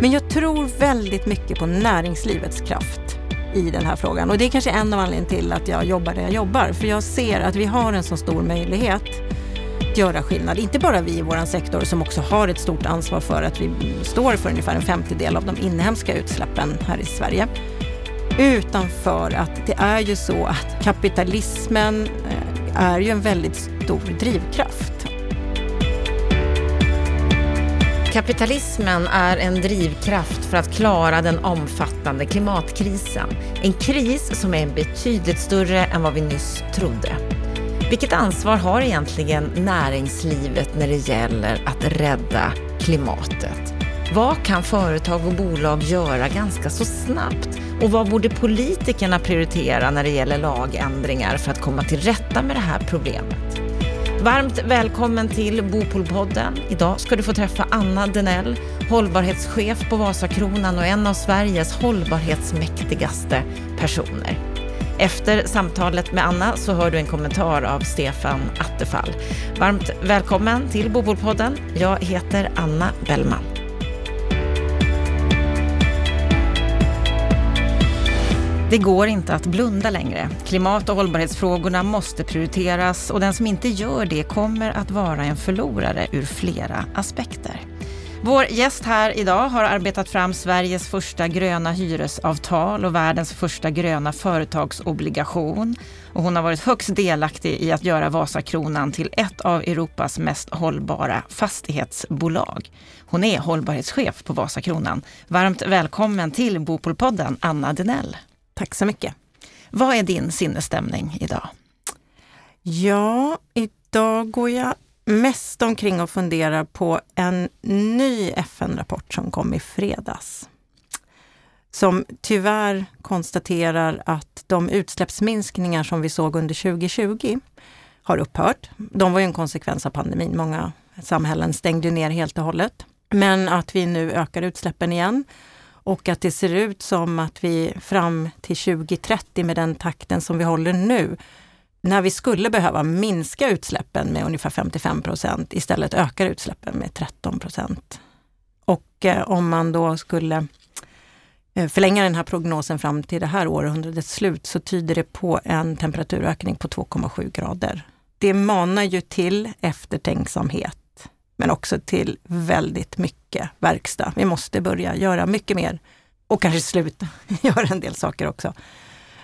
Mm. Men jag tror väldigt mycket på näringslivets kraft i den här frågan och det är kanske en av anledningarna till att jag jobbar där jag jobbar. För jag ser att vi har en så stor möjlighet att göra skillnad. Inte bara vi i vår sektor som också har ett stort ansvar för att vi står för ungefär en femtedel av de inhemska utsläppen här i Sverige. Utan för att det är ju så att kapitalismen eh, är ju en väldigt stor drivkraft. Kapitalismen är en drivkraft för att klara den omfattande klimatkrisen. En kris som är betydligt större än vad vi nyss trodde. Vilket ansvar har egentligen näringslivet när det gäller att rädda klimatet? Vad kan företag och bolag göra ganska så snabbt? Och vad borde politikerna prioritera när det gäller lagändringar för att komma till rätta med det här problemet? Varmt välkommen till Bopolpodden. Idag ska du få träffa Anna Denell, hållbarhetschef på Vasakronan och en av Sveriges hållbarhetsmäktigaste personer. Efter samtalet med Anna så hör du en kommentar av Stefan Attefall. Varmt välkommen till Bopolpodden. Jag heter Anna Bellman. Det går inte att blunda längre. Klimat och hållbarhetsfrågorna måste prioriteras och den som inte gör det kommer att vara en förlorare ur flera aspekter. Vår gäst här idag har arbetat fram Sveriges första gröna hyresavtal och världens första gröna företagsobligation. Och hon har varit högst delaktig i att göra Vasakronan till ett av Europas mest hållbara fastighetsbolag. Hon är hållbarhetschef på Vasakronan. Varmt välkommen till Bopolpodden, Anna Denell. Tack så mycket. Vad är din sinnesstämning idag? Ja, idag går jag mest omkring och funderar på en ny FN-rapport som kom i fredags. Som tyvärr konstaterar att de utsläppsminskningar som vi såg under 2020 har upphört. De var ju en konsekvens av pandemin. Många samhällen stängde ner helt och hållet. Men att vi nu ökar utsläppen igen och att det ser ut som att vi fram till 2030 med den takten som vi håller nu, när vi skulle behöva minska utsläppen med ungefär 55 procent, istället ökar utsläppen med 13 procent. Och eh, om man då skulle eh, förlänga den här prognosen fram till det här århundradets slut så tyder det på en temperaturökning på 2,7 grader. Det manar ju till eftertänksamhet men också till väldigt mycket verkstad. Vi måste börja göra mycket mer och kanske sluta göra en del saker också.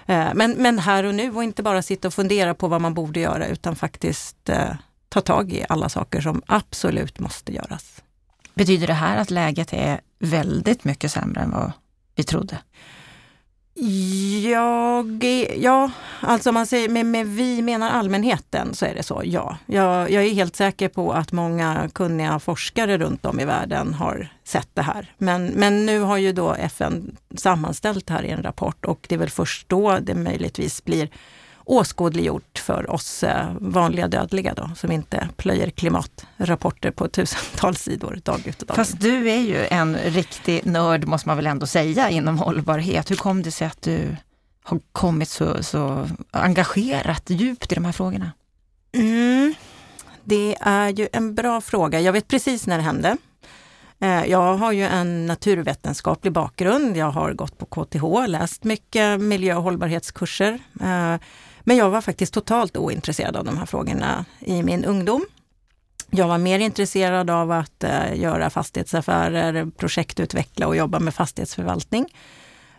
Eh, men, men här och nu och inte bara sitta och fundera på vad man borde göra utan faktiskt eh, ta tag i alla saker som absolut måste göras. Betyder det här att läget är väldigt mycket sämre än vad vi trodde? Jag, ja, alltså om man säger med, med, vi menar allmänheten så är det så, ja. Jag, jag, är helt säker på att många kunniga forskare runt om i världen har sett det här. Men, men nu har ju då FN sammanställt det här i en rapport och det är väl först då det möjligtvis blir åskådliggjort för oss eh, vanliga dödliga då, som inte plöjer klimatrapporter på tusentals sidor dag ut och dag Fast du är ju en riktig nörd måste man väl ändå säga inom hållbarhet. Hur kom det sig att du har kommit så, så engagerat djupt i de här frågorna? Mm, det är ju en bra fråga. Jag vet precis när det hände. Eh, jag har ju en naturvetenskaplig bakgrund. Jag har gått på KTH, läst mycket miljö och hållbarhetskurser. Men jag var faktiskt totalt ointresserad av de här frågorna i min ungdom. Jag var mer intresserad av att eh, göra fastighetsaffärer, projektutveckla och jobba med fastighetsförvaltning.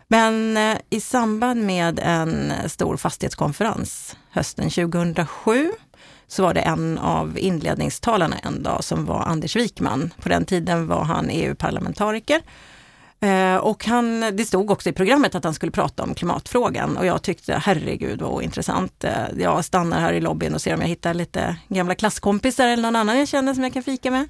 Men eh, i samband med en stor fastighetskonferens hösten 2007 så var det en av inledningstalarna en dag som var Anders Wikman. På den tiden var han EU-parlamentariker Eh, och han, det stod också i programmet att han skulle prata om klimatfrågan och jag tyckte herregud vad intressant. Eh, jag stannar här i lobbyn och ser om jag hittar lite gamla klasskompisar eller någon annan jag känner som jag kan fika med.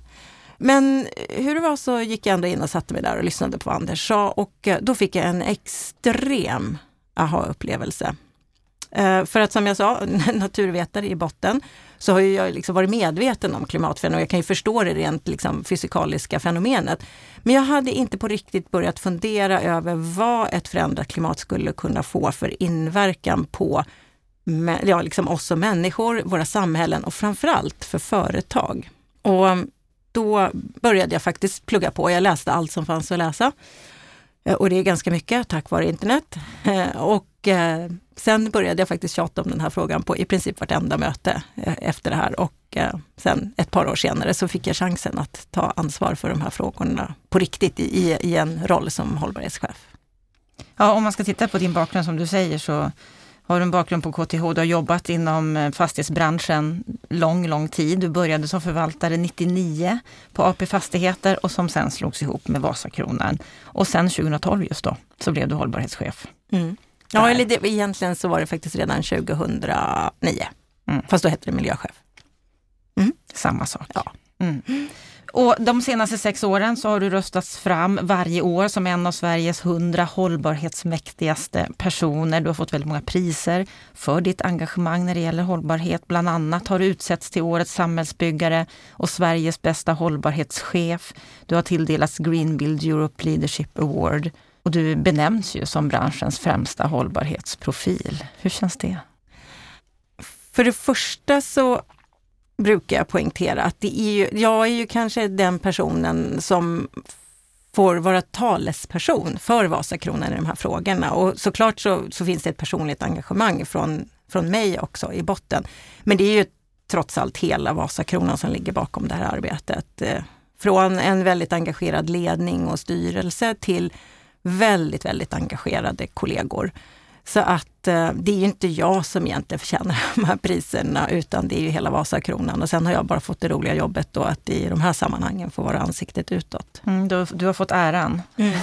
Men hur det var så gick jag ändå in och satte mig där och lyssnade på vad Anders sa och eh, då fick jag en extrem aha-upplevelse. Eh, för att som jag sa, naturvetare i botten, så har jag liksom varit medveten om klimatfenomen. Jag kan ju förstå det rent liksom fysikaliska fenomenet. Men jag hade inte på riktigt börjat fundera över vad ett förändrat klimat skulle kunna få för inverkan på ja, liksom oss som människor, våra samhällen och framförallt för företag. Och mm, då började jag faktiskt plugga på. Jag läste allt som fanns att läsa. Eh, och det är ganska mycket tack vare internet. Eh, och och eh, sen började jag faktiskt tjata om den här frågan på i princip vartenda möte efter det här. Och sen ett par år senare så fick jag chansen att ta ansvar för de här frågorna på riktigt i, i en roll som hållbarhetschef. Ja, om man ska titta på din bakgrund som du säger så har du en bakgrund på KTH. Du har jobbat inom fastighetsbranschen lång, lång tid. Du började som förvaltare 99 på AP Fastigheter och som sen slogs ihop med Vasakronan. Och sen 2012 just då så blev du hållbarhetschef. Mm. Ja, eller det, egentligen så var det faktiskt redan 2009. Mm. Fast då hette det miljöchef. Mm. Samma sak. Ja. Mm. Och de senaste sex åren så har du röstats fram varje år som en av Sveriges hundra hållbarhetsmäktigaste personer. Du har fått väldigt många priser för ditt engagemang när det gäller hållbarhet. Bland annat har du utsetts till Årets samhällsbyggare och Sveriges bästa hållbarhetschef. Du har tilldelats Greenbuild Europe Leadership Award och du benämns ju som branschens främsta hållbarhetsprofil. Hur känns det? För det första så brukar jag poängtera att det är ju, jag är ju kanske den personen som får vara talesperson för Vasakronan i de här frågorna. Och såklart så, så finns det ett personligt engagemang från, från mig också i botten. Men det är ju trots allt hela Vasakronan som ligger bakom det här arbetet. Eh, från en väldigt engagerad ledning och styrelse till väldigt, väldigt engagerade kollegor. Så att eh, det är ju inte jag som egentligen förtjänar de här priserna utan det är ju hela Vasakronan. Och sen har jag bara fått det roliga jobbet då att i de här sammanhangen få vara ansiktet utåt. Mm, du, du, har fått äran. Mm,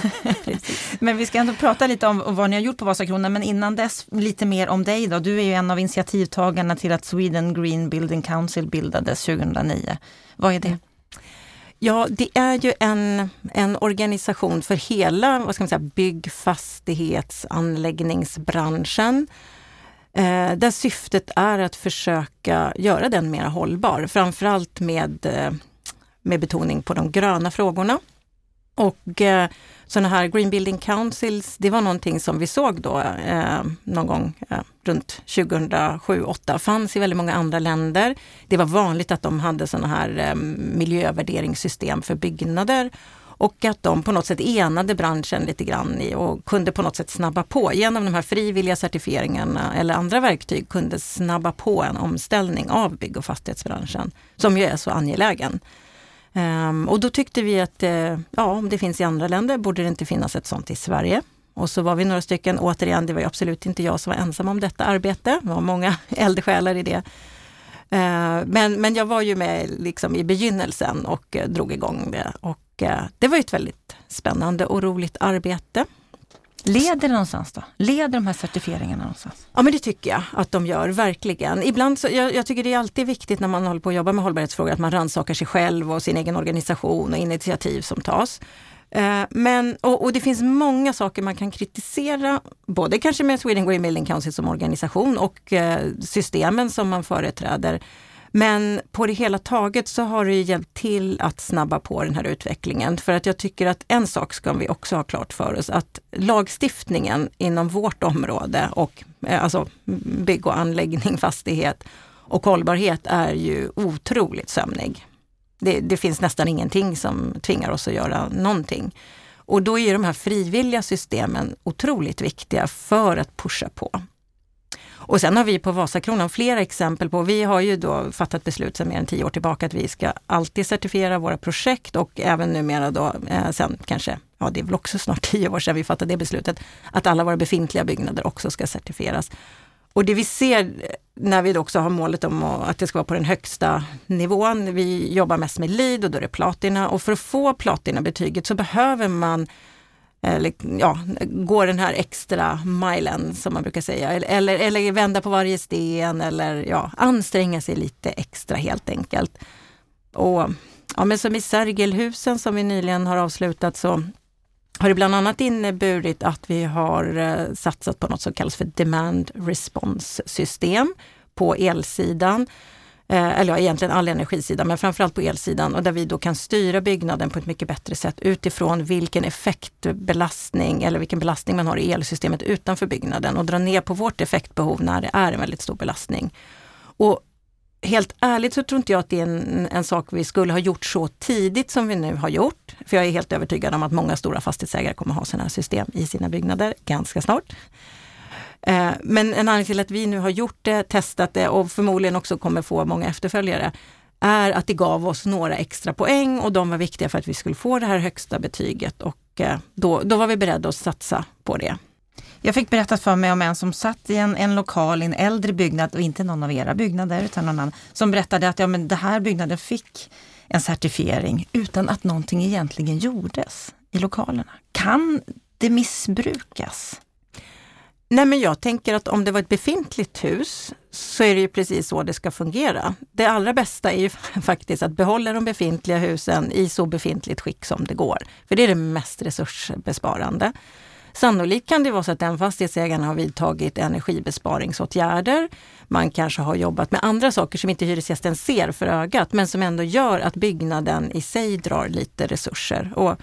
men vi ska ändå prata lite om vad ni har gjort på Vasakronan. Men innan dess lite mer om dig då. Du är ju en av initiativtagarna till att Sweden Green Building Council bildades 2009. Vad är det? Mm. Ja, det är ju en, en organisation för hela vad ska man säga, bygg, fastighets, anläggningsbranschen. Eh, där syftet är att försöka göra den mer hållbar, framförallt med, eh, med betoning på de gröna frågorna. Och eh, sådana här Green Building Councils, det var någonting som vi såg då eh, någon gång eh, runt 2007-2008. Fanns i väldigt många andra länder. Det var vanligt att de hade sådana här eh, miljövärderingssystem för byggnader och att de på något sätt enade branschen lite grann i och kunde på något sätt snabba på genom de här frivilliga certifieringarna eller andra verktyg kunde snabba på en omställning av bygg och fastighetsbranschen som ju är så angelägen. Um, och då tyckte vi att uh, ja, om det finns i andra länder borde det inte finnas ett sånt i Sverige. Och så var vi några stycken, återigen, det var absolut inte jag som var ensam om detta arbete. Det var många eldsjälar i det. Uh, men, men jag var ju med liksom i begynnelsen och uh, drog igång det. Och eh, det var ett väldigt spännande och roligt arbete. Leder det någonstans då? Leder de här certifieringarna någonstans? Ja men det tycker jag att de gör, verkligen. Ibland så, jag, jag tycker det är alltid viktigt när man håller på att jobba med hållbarhetsfrågor att man rannsakar sig själv och sin egen organisation och initiativ som tas. Eh, men, och, och, det finns många saker man kan kritisera, både kanske med Sweden Green Building Council som organisation och eh, systemen som man företräder. Men på det hela taget så har det hjälpt till att snabba på den här utvecklingen. För att jag tycker att en sak ska vi också ha klart för oss, att lagstiftningen inom vårt område och eh, alltså bygg och anläggning, fastighet och hållbarhet är ju otroligt sömnig. Det, det finns nästan ingenting som tvingar oss att göra någonting. Och då är de här frivilliga systemen otroligt viktiga för att pusha på. Och sen har vi på Vasakronan flera exempel på, vi har ju då fattat beslut sedan mer än tio år tillbaka att vi ska alltid certifiera våra projekt och även numera då, eh, sen kanske, ja det är väl också snart tio år sedan vi fattade det beslutet, att alla våra befintliga byggnader också ska certifieras. Och det vi ser eh, när vi också har målet om att det ska vara på den högsta nivån, vi jobbar mest med LEED och då är det platina och för att få platinabetyget så behöver man Eh, eller, ja, gå den här extra milen som man brukar säga. Eller, eller vända på varje sten eller ja, anstränga sig lite extra helt enkelt. Och ja, men som i Sergelhusen som vi nyligen har avslutat så har det bland annat inneburit att vi har eh, satsat på något som kallas för Demand Response system på elsidan. Eh, eller ja, egentligen all energisida, men framförallt på elsidan och där vi då kan styra byggnaden på ett mycket bättre sätt utifrån vilken effektbelastning eller vilken belastning man har i elsystemet utanför byggnaden och dra ner på vårt effektbehov när det är en väldigt stor belastning. Och helt ärligt så tror inte jag att det är en, en sak vi skulle ha gjort så tidigt som vi nu har gjort. För jag är helt övertygad om att många stora fastighetsägare kommer ha sådana här system i sina byggnader ganska snart. Eh, men en anledning till att vi nu har gjort det, testat det och förmodligen också kommer få många efterföljare är att det gav oss några extra poäng och de var viktiga för att vi skulle få det här högsta betyget och eh, då, då var vi beredda att satsa på det. Jag fick berättat för mig om en som satt i en, en lokal i en äldre byggnad och inte någon av era byggnader utan någon annan som berättade att ja, men det här byggnaden fick en certifiering utan att någonting egentligen gjordes i lokalerna. Kan det missbrukas? Nej men jag tänker att om det var ett befintligt hus så är det ju precis så det ska fungera. Det allra bästa är ju faktiskt att behålla de befintliga husen i så befintligt skick som det går. För det är det mest resursbesparande. Sannolikt kan det vara så att den fastighetsägaren har vidtagit energibesparingsåtgärder. Man kanske har jobbat med andra saker som inte hyresgästen ser för ögat men som ändå gör att byggnaden i sig drar lite resurser. Och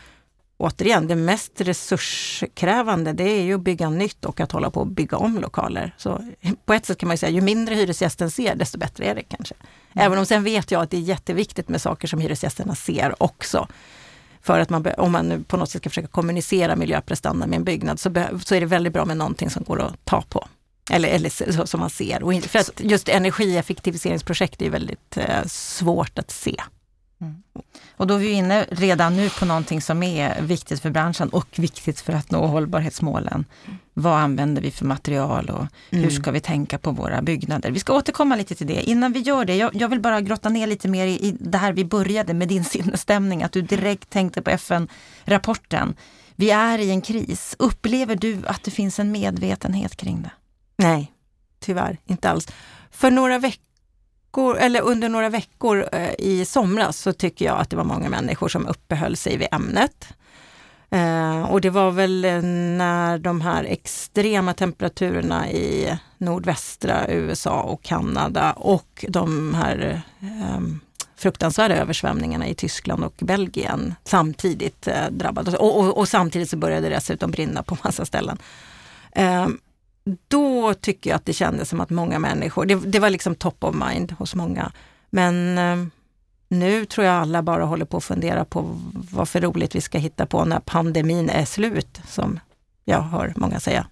återigen, det mest resurskrävande det är ju att bygga nytt och att hålla på att bygga om lokaler. Så på ett sätt kan man säga, ju mindre hyresgästen ser, desto bättre är det kanske. Mm. Även om sen vet jag att det är jätteviktigt med saker som hyresgästerna ser också. För att man, om man på något sätt ska försöka kommunicera miljöprestanda med en byggnad så, så är det väldigt bra med någonting som går att ta på. Eller, eller som man ser. Och för att just energieffektiviseringsprojekt är väldigt eh, svårt att se. Mm. Och då är vi inne redan nu på någonting som är viktigt för branschen och viktigt för att nå hållbarhetsmålen. Vad använder vi för material och hur mm. ska vi tänka på våra byggnader? Vi ska återkomma lite till det. Innan vi gör det, jag, jag vill bara grotta ner lite mer i, i det här vi började med din sinnesstämning, att du direkt tänkte på FN-rapporten. Vi är i en kris. Upplever du att det finns en medvetenhet kring det? Nej, tyvärr inte alls. För några veckor veckor, eller under några veckor eh, i somras så tycker jag att det var många människor som uppehöll sig vid ämnet. Eh, och det var väl när de här extrema temperaturerna i nordvästra USA och Kanada och de här ehm, fruktansvärda översvämningarna i Tyskland och Belgien samtidigt eh, drabbades. och, och, och, samtidigt så började det dessutom brinna på massa ställen. Ehm, då tycker jag att det kändes som att många människor, det, det var liksom top of mind hos många. Men eh, nu tror jag alla bara håller på att fundera på vad för roligt vi ska hitta på när pandemin är slut, som jag hör många säga.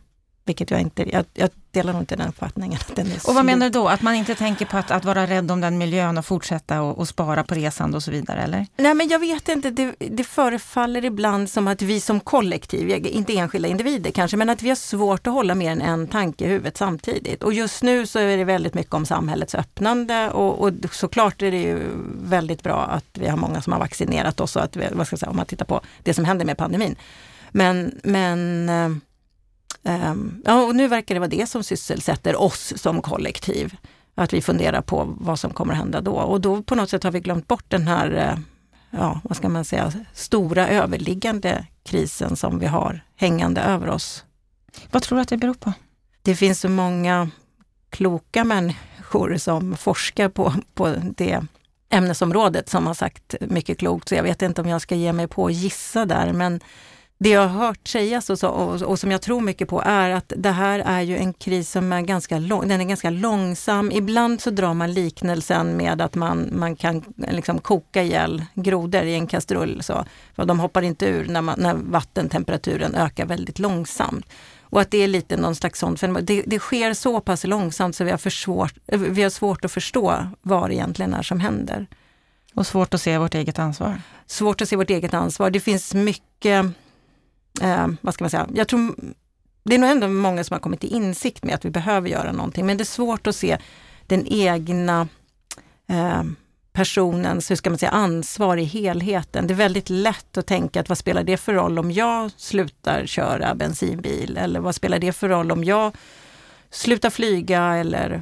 Vilket jag inte, jag, jag delar nog inte den uppfattningen. Att den är och vad menar du då? Att man inte tänker på att, att vara rädd om den miljön och fortsätta och, och spara på resan och så vidare, eller? Nej, men jag vet inte. Det, det förefaller ibland som att vi som kollektiv, inte enskilda individer kanske, men att vi har svårt att hålla mer än en tanke i huvudet samtidigt. Och just nu så är det väldigt mycket om samhällets öppnande och, och såklart är det ju väldigt bra att vi har många som har vaccinerat oss och att vi, vad ska jag säga, om man tittar på det som händer med pandemin. Men, men eh, ja, och nu verkar det vara det som sysselsätter oss som kollektiv. Att vi funderar på vad som kommer att hända då. Och då på något sätt har vi glömt bort den här, eh, ja vad ska man säga, stora överliggande krisen som vi har hängande över oss. Vad tror du att det beror på? Det finns så många kloka människor som forskar på, på det ämnesområdet som har sagt mycket klokt, så jag vet inte om jag ska ge mig på att gissa där, men det jag har hört sägas och, så, och, och, som jag tror mycket på är att det här är ju en kris som är ganska, lång, den är ganska långsam. Ibland så drar man liknelsen med att man, man kan liksom koka ihjäl grodor i en kastrull. Så, för de hoppar inte ur när, man, när vattentemperaturen ökar väldigt långsamt. Och att det är lite någon slags sånt fenomen. Det, det sker så pass långsamt så vi har, för svårt, vi har svårt att förstå vad det egentligen är som händer. Och svårt att se vårt eget ansvar? Svårt att se vårt eget ansvar. Det finns mycket eh, vad ska man säga, jag tror det är nog ändå många som har kommit till insikt med att vi behöver göra någonting, men det är svårt att se den egna eh, personens hur ska man säga, ansvar i helheten. Det är väldigt lätt att tänka att vad spelar det för roll om jag slutar köra bensinbil eller vad spelar det för roll om jag slutar flyga eller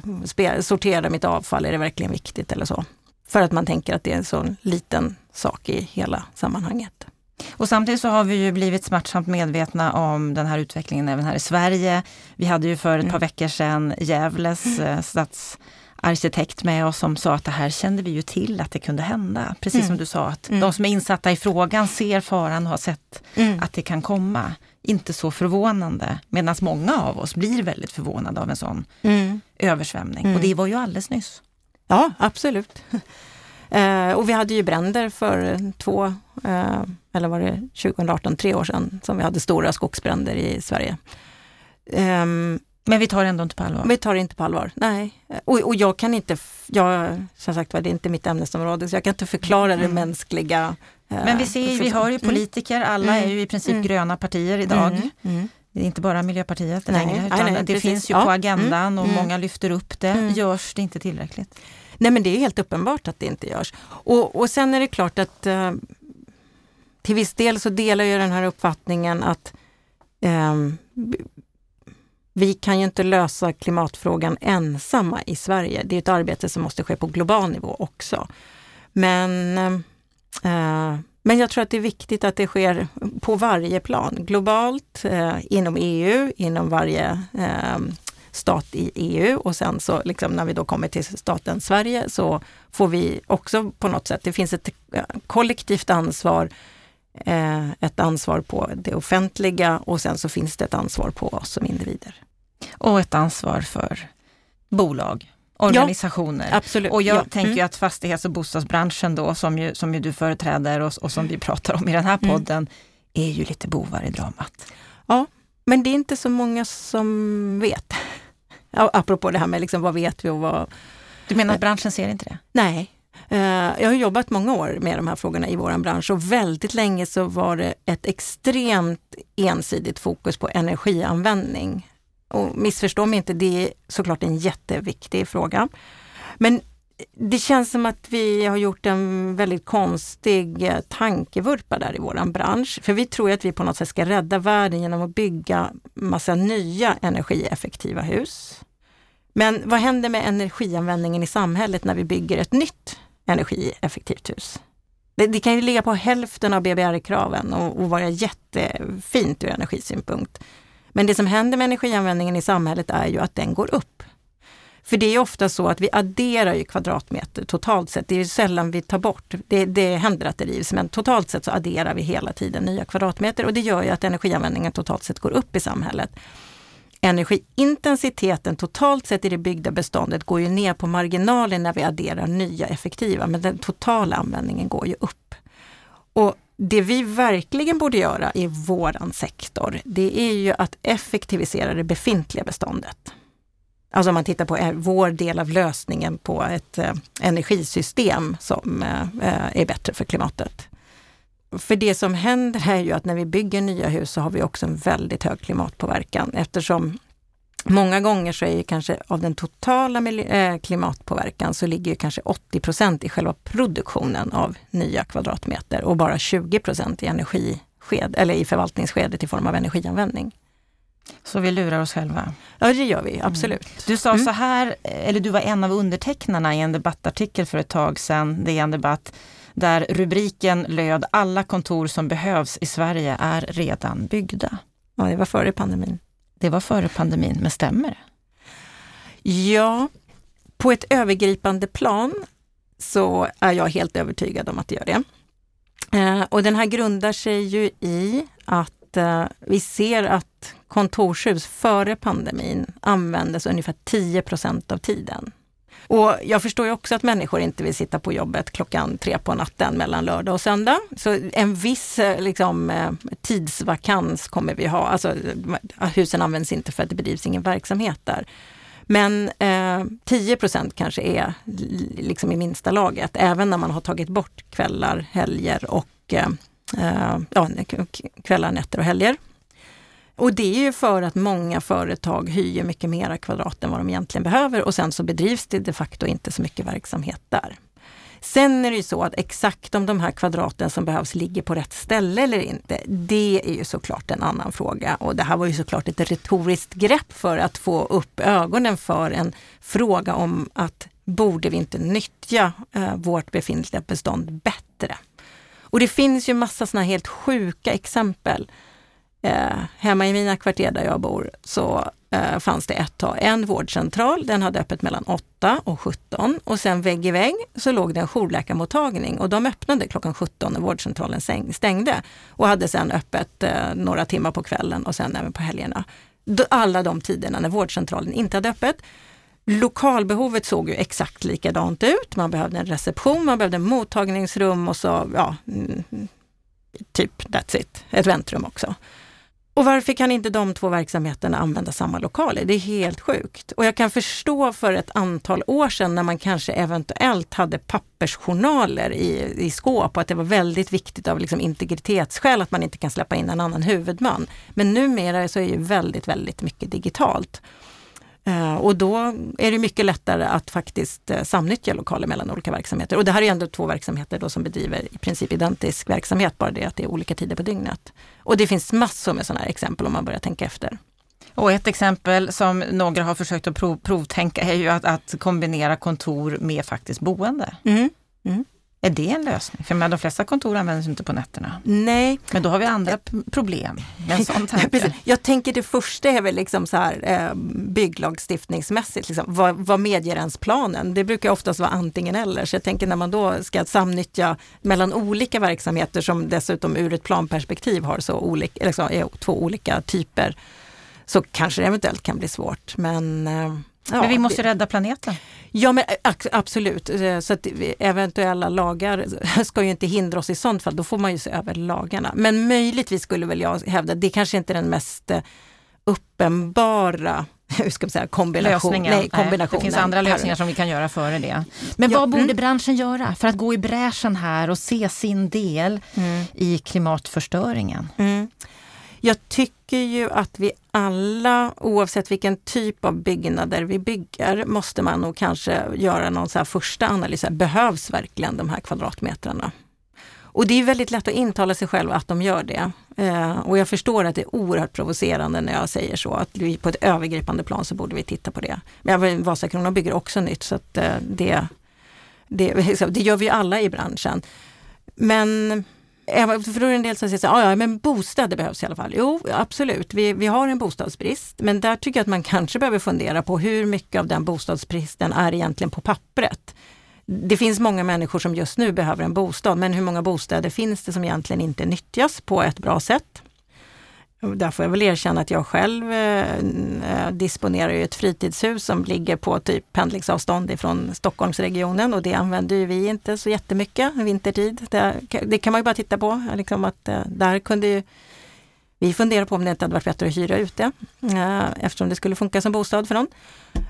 sortera mitt avfall, är det verkligen viktigt eller så? För att man tänker att det är en sån liten sak i hela sammanhanget. Och samtidigt så har vi ju blivit smärtsamt medvetna om den här utvecklingen även här i Sverige. Vi hade ju för ett par mm. veckor sedan Gävles eh, stadsarkitekt med oss som sa att det här kände vi ju till att det kunde hända. Precis mm. som du sa, att mm. de som är insatta i frågan ser faran och har sett mm. att det kan komma. Inte så förvånande, medan många av oss blir väldigt förvånade av en sån mm. översvämning. Och det var ju alldeles nyss. Ja, absolut. Eh, och vi hade ju bränder för två, eh, eller var det 2018, tre år sedan, som vi hade stora skogsbränder i Sverige. Um, men vi tar ändå inte på allvar? Vi tar det inte på allvar, nej. Och, och jag kan inte, jag, som sagt var det är inte mitt ämnesområde, så jag kan inte förklara mm. det mänskliga. Eh, Men vi ser, vi hör ju mm. politiker, alla mm. är ju i princip mm. gröna partier idag. Mm. mm. Det är inte bara Miljöpartiet nej, längre, utan nej, nej, det precis. finns ju ja. på agendan och många lyfter upp det. Görs det inte tillräckligt? Nej men det är helt uppenbart att det inte görs. Och, och sen är det klart att eh, till viss del så delar jag den här uppfattningen att eh, vi kan ju inte lösa klimatfrågan ensamma i Sverige. Det är ett arbete som måste ske på global nivå också. Men, eh, men jag tror att det är viktigt att det sker på varje plan. Globalt, eh, inom EU, inom varje eh, stat i EU och sen så liksom när vi då kommer till staten Sverige så får vi också på något sätt, det finns ett eh, kollektivt ansvar eh, ett ansvar på det offentliga och sen så finns det ett ansvar på oss som individer. Och ett ansvar för bolag, organisationer. Ja, absolut. Och jag ja. tänker mm. att fastighets och bostadsbranschen då, som ju, som ju du företräder och, och som vi pratar om i den här mm. podden, mm. är ju lite bovar i dramat. Ja, men det är inte så många som vet. Apropå det här med liksom, vad vet vi och vad... Du menar att branschen ser inte det? Nej, Eh, jag har jobbat många år med de här frågorna i vår bransch och väldigt länge så var det ett extremt ensidigt fokus på energianvändning. Och missförstå mig inte, det är såklart en jätteviktig fråga. Men det känns som att vi har gjort en väldigt konstig eh, tankevurpa där i våran bransch. För vi tror att vi på något sätt ska rädda världen genom att bygga massa nya energieffektiva hus. Men vad händer med energianvändningen i samhället när vi bygger ett nytt energieffektivt hus. Det, det kan ju ligga på hälften av BBR-kraven och, och vara jättefint ur energisynpunkt. Men det som händer med energianvändningen i samhället är ju att den går upp. För det är ofta så att vi adderar ju kvadratmeter totalt sett. Det är sällan vi tar bort. Det, det händer att det rivs, men totalt sett så adderar vi hela tiden nya kvadratmeter och det gör ju att energianvändningen totalt sett går upp i samhället energiintensiteten totalt sett i det byggda beståndet går ju ner på marginalen när vi adderar nya effektiva, men den totala användningen går ju upp. Och det vi verkligen borde göra i våran sektor, det är ju att effektivisera det befintliga beståndet. Alltså om man tittar på eh, vår del av lösningen på ett eh, energisystem som eh, eh, är bättre för klimatet. För det som händer är ju att när vi bygger nya hus så har vi också en väldigt hög klimatpåverkan eftersom Många gånger så är ju kanske av den totala eh, klimatpåverkan så ligger ju kanske 80 procent i själva produktionen av nya kvadratmeter och bara 20 procent i energisked, eller i förvaltningsskedet i form av energianvändning. Så vi lurar oss själva? Ja, det gör vi absolut. Mm. Du sa mm. så här, eller du var en av undertecknarna i en debattartikel för ett tag sedan, DN Debatt, där rubriken löd Alla kontor som behövs i Sverige är redan byggda. Ja, det var före pandemin. Det var före pandemin, men stämmer det? Ja, på ett övergripande plan så är jag helt övertygad om att det gör det. Eh, och den här grundar sig ju i att eh, vi ser att kontorshus före pandemin användes ungefär 10% av tiden. Och jag förstår ju också att människor inte vill sitta på jobbet klockan tre på natten mellan lördag och söndag. Så en viss eh, liksom, eh, tidsvakans kommer vi ha. Alltså, eh, husen används inte för att det bedrivs ingen verksamhet där. Men eh, 10% kanske är liksom i minsta laget, även när man har tagit bort kvällar, helger och eh Eh, ja, kvällar, nätter och helger. Och det är ju för att många företag hyr mycket mera kvadrat än vad de egentligen behöver och sen så bedrivs det de facto inte så mycket verksamhet där. Sen är det ju så att exakt om de här kvadraten som behövs ligger på rätt ställe eller inte, det är ju såklart en annan fråga. Och det här var ju såklart ett retoriskt grepp för att få upp ögonen för en fråga om att borde vi inte nyttja eh, vårt befintliga bestånd bättre? Och det finns ju massa sådana helt sjuka exempel Eh, hemma i mina kvarter där jag bor så eh, fanns det ett tag en vårdcentral. Den hade öppet mellan 8 och 17 och sen vägg i vägg så låg det en jourläkarmottagning och de öppnade klockan 17 när vårdcentralen stängde och hade sen öppet eh, några timmar på kvällen och sen även på helgerna. Alla de tiderna när vårdcentralen inte hade öppet. Lokalbehovet såg ju exakt likadant ut. Man behövde en reception, man behövde mottagningsrum och så, ja, mm, typ that's it. Ett väntrum också. Och varför kan inte de två verksamheterna använda samma lokaler? Det är helt sjukt. Och jag kan förstå för ett antal år sedan när man kanske eventuellt hade pappersjournaler i, i skåp och att det var väldigt viktigt av liksom integritetsskäl att man inte kan släppa in en annan huvudman. Men numera så är ju väldigt, väldigt mycket digitalt. Eh, och då är det mycket lättare att faktiskt eh, samnyttja lokaler mellan olika verksamheter. Och det här är ändå två verksamheter då som bedriver i princip identisk verksamhet, bara det att det är olika tider på dygnet. Och det finns massor med sådana här exempel om man börjar tänka efter. Och ett exempel som några har försökt att prov, provtänka är ju att, att kombinera kontor med faktiskt boende. Mm. Mm. Är det en lösning? För de flesta kontor används inte på nätterna. Nej. Men då har vi andra problem med sån tanke. Jag tänker det första är väl liksom så här eh, bygglagstiftningsmässigt. Liksom, vad, vad medger ens planen? Det brukar oftast vara antingen eller. Så jag tänker när man då ska samnyttja mellan olika verksamheter som dessutom ur ett planperspektiv har så olika, liksom, är två olika typer så kanske det eventuellt kan bli svårt. Men eh, Ja, men vi måste rädda planeten. Ja men absolut, eh, så att eventuella lagar ska ju inte hindra oss i sånt fall, då får man ju se över lagarna. Men möjligtvis skulle väl jag hävda, det kanske inte är den mest eh, uppenbara hur ska man säga, kombination. Nej, kombination. Det finns andra lösningar som vi kan göra före det. Men ja, vad borde mm. branschen göra för att gå i bräschen här och se sin del mm. i klimatförstöringen? Mm. Jag tycker ju att vi alla, oavsett vilken typ av byggnader vi bygger, måste man nog kanske göra någon så första analys. Behövs verkligen de här kvadratmetrarna? Och det är väldigt lätt att intala sig själv att de gör det. Eh, och jag förstår att det är oerhört provocerande när jag säger så, att vi på ett övergripande plan så borde vi titta på det. Men Vasakronan bygger också nytt så att eh, det, det, det gör vi alla i branschen. Men Eh, för då är det en del som säger att ah, ja, men bostäder behövs i alla fall. Jo, absolut, vi, vi har en bostadsbrist, men där tycker jag att man kanske behöver fundera på hur mycket av den bostadsbristen är egentligen på pappret. Det finns många människor som just nu behöver en bostad, men hur många bostäder finns det som egentligen inte nyttjas på ett bra sätt? Där får jag väl erkänna att jag själv eh, eh disponerar disponerar ett fritidshus som ligger på typ pendlingsavstånd ifrån Stockholmsregionen och det använder vi inte så jättemycket vintertid. Det, det kan man ju bara titta på, liksom att eh, där kunde ju vi funderar på om det inte hade varit bättre att hyra ute eh, eftersom det skulle funka som bostad för någon.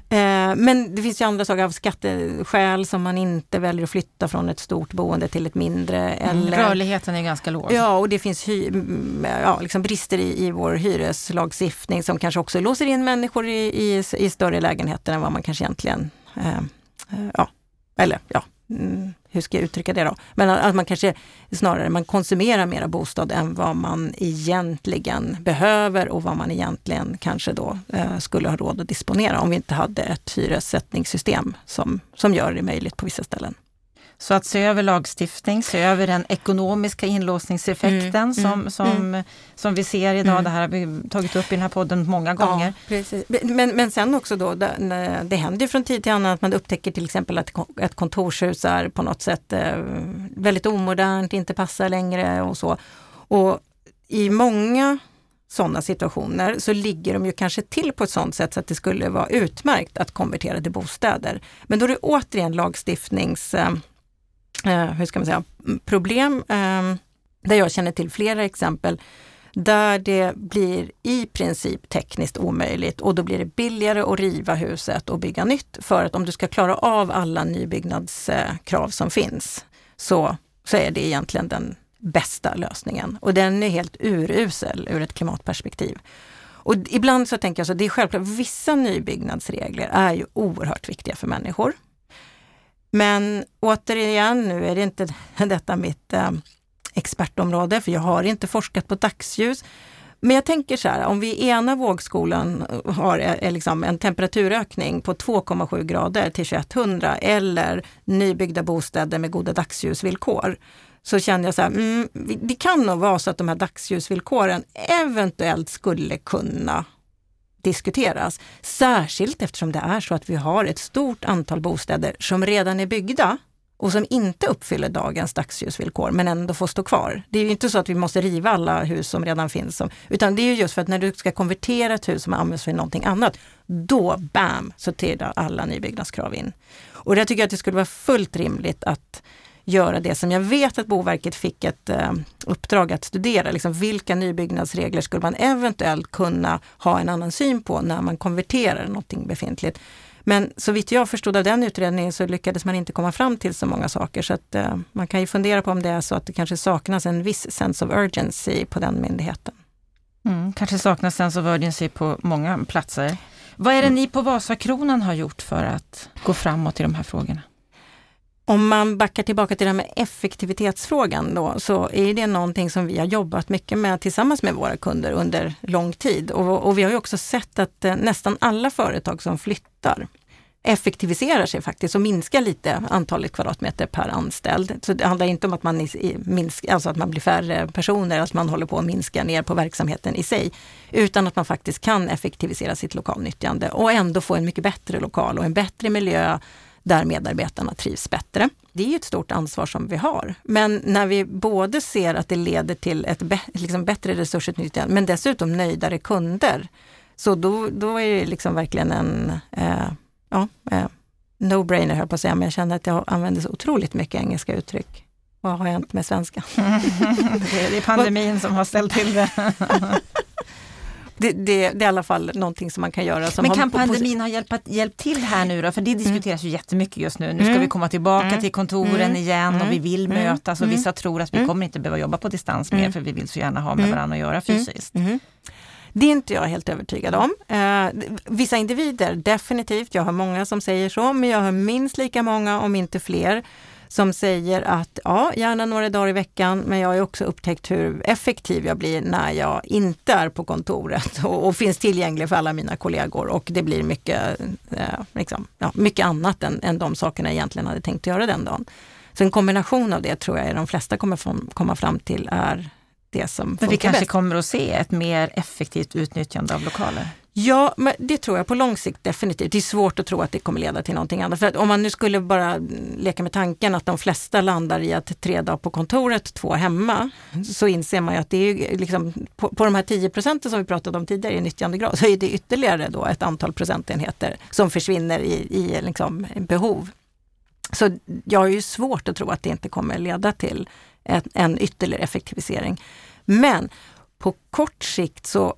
Eh, men det finns ju andra saker av skatteskäl som man inte väljer att flytta från ett stort boende till ett mindre. Mm, eller, Rörligheten är ganska låg. Ja, och det finns hy, mm, ja, liksom brister i, i vår hyreslagstiftning som kanske också låser in människor i, i, i större lägenheter än vad man kanske egentligen, eh, eh ja, eller ja, mm, hur ska jag uttrycka det då? Men att man kanske snarare man konsumerar mera bostad än vad man egentligen behöver och vad man egentligen kanske då eh, skulle ha råd att disponera om vi inte hade ett hyressättningssystem som, som gör det möjligt på vissa ställen. Så att se över lagstiftning, se över den ekonomiska inlåsningseffekten mm, som, mm, som, mm. som vi ser idag. Mm. Det här har vi tagit upp i den här podden många gånger. Ja, precis. Men, men sen också då, det, det händer från tid till annan att man upptäcker till exempel att ett kontorshus är på något sätt eh, väldigt omodernt, inte passar längre och så. Och i många sådana situationer så ligger de ju kanske till på ett sådant sätt så att det skulle vara utmärkt att konvertera till bostäder. Men då är det återigen lagstiftnings eh, hur ska man säga, problem eh, där jag känner till flera exempel där det blir i princip tekniskt omöjligt och då blir det billigare att riva huset och bygga nytt. För att om du ska klara av alla nybyggnadskrav som finns så, så är det egentligen den bästa lösningen. Och den är helt urusel ur ett klimatperspektiv. Och ibland så tänker jag så, det är självklart, vissa nybyggnadsregler är ju oerhört viktiga för människor. Men återigen, nu är det inte detta mitt eh, expertområde, för jag har inte forskat på dagsljus. Men jag tänker så här, om vi i ena vågskolan eh, har eh, är, liksom en temperaturökning på 2,7 grader till 2100 eller nybyggda bostäder med goda dagsljusvillkor, så känner jag så här, mm, det kan nog vara så att de här dagsljusvillkoren eventuellt skulle kunna diskuteras. Särskilt eftersom det är så att vi har ett stort antal bostäder som redan är byggda och som inte uppfyller dagens dagsljusvillkor men ändå får stå kvar. Det är ju inte så att vi måste riva alla hus som redan finns, utan det är just för att när du ska konvertera ett hus som används för någonting annat, då bam så trillar alla nybyggnadskrav in. Och där tycker att det skulle vara fullt rimligt att göra det som jag vet att Boverket fick ett eh, uppdrag att studera. Liksom vilka nybyggnadsregler skulle man eventuellt kunna ha en annan syn på när man konverterar någonting befintligt. Men så vitt jag förstod av den utredningen så lyckades man inte komma fram till så många saker. Så att, eh, man kan ju fundera på om det är så att det kanske saknas en viss sense of urgency på den myndigheten. Mm, kanske saknas sense of urgency på många platser. Vad är det ni på Vasakronan har gjort för att gå framåt i de här frågorna? Om man backar tillbaka till det här med effektivitetsfrågan då, så är det någonting som vi har jobbat mycket med tillsammans med våra kunder under lång tid. Och, och vi har ju också sett att eh, nästan alla företag som flyttar effektiviserar sig faktiskt och minskar lite antalet kvadratmeter per anställd. Så det handlar inte om att man, minskar, alltså att man blir färre personer, att man håller på att minska ner på verksamheten i sig. Utan att man faktiskt kan effektivisera sitt lokalnyttjande och ändå få en mycket bättre lokal och en bättre miljö där medarbetarna trivs bättre. Det är ett stort ansvar som vi har. Men när vi både ser att det leder till ett liksom bättre resursutnyttjande men dessutom nöjdare kunder, så då, då är det liksom verkligen en eh, ja, eh, no-brainer höll på att säga, men jag känner att jag använder så otroligt mycket engelska uttryck. Vad har hänt med svenska? det är pandemin som har ställt till det. det, det, det, är i alla fall någonting som man kan göra. Men kan pandemin ha hjälpt, hjälpt till här nu då? För det mm. diskuteras mm. ju jättemycket just nu. Nu ska mm. vi komma tillbaka mm. till kontoren mm. igen och vi vill mötas och vissa tror att vi kommer inte behöva jobba på distans mer för vi vill så gärna ha med varandra att göra fysiskt. Det är inte jag helt övertygad om. Eh, vissa individer, definitivt. Jag har många som säger så, men jag har minst lika många, om inte fler, som säger att ja, gärna några dagar i veckan, men jag har också upptäckt hur effektiv jag blir när jag inte är på kontoret och, och finns tillgänglig för alla mina kollegor och det blir mycket, eh, liksom, ja, mycket annat än, än de sakerna jag egentligen hade tänkt göra den dagen. Så en kombination av det tror jag de flesta kommer komma fram till är det som Men vi kanske bäst. kommer att se ett mer effektivt utnyttjande av lokaler? Ja, men det tror jag på lång sikt definitivt. Det är svårt att tro att det kommer leda till någonting annat. För att om man nu skulle bara leka med tanken att de flesta landar i att tre dagar på kontoret, två hemma, så inser man ju att det är liksom, på, på de här 10 procenten som vi pratade om tidigare i nyttjandegrad, så är det ytterligare då ett antal procentenheter som försvinner i, i liksom behov. Så jag har ju svårt att tro att det inte kommer leda till en, en ytterligare effektivisering. Men på kort sikt så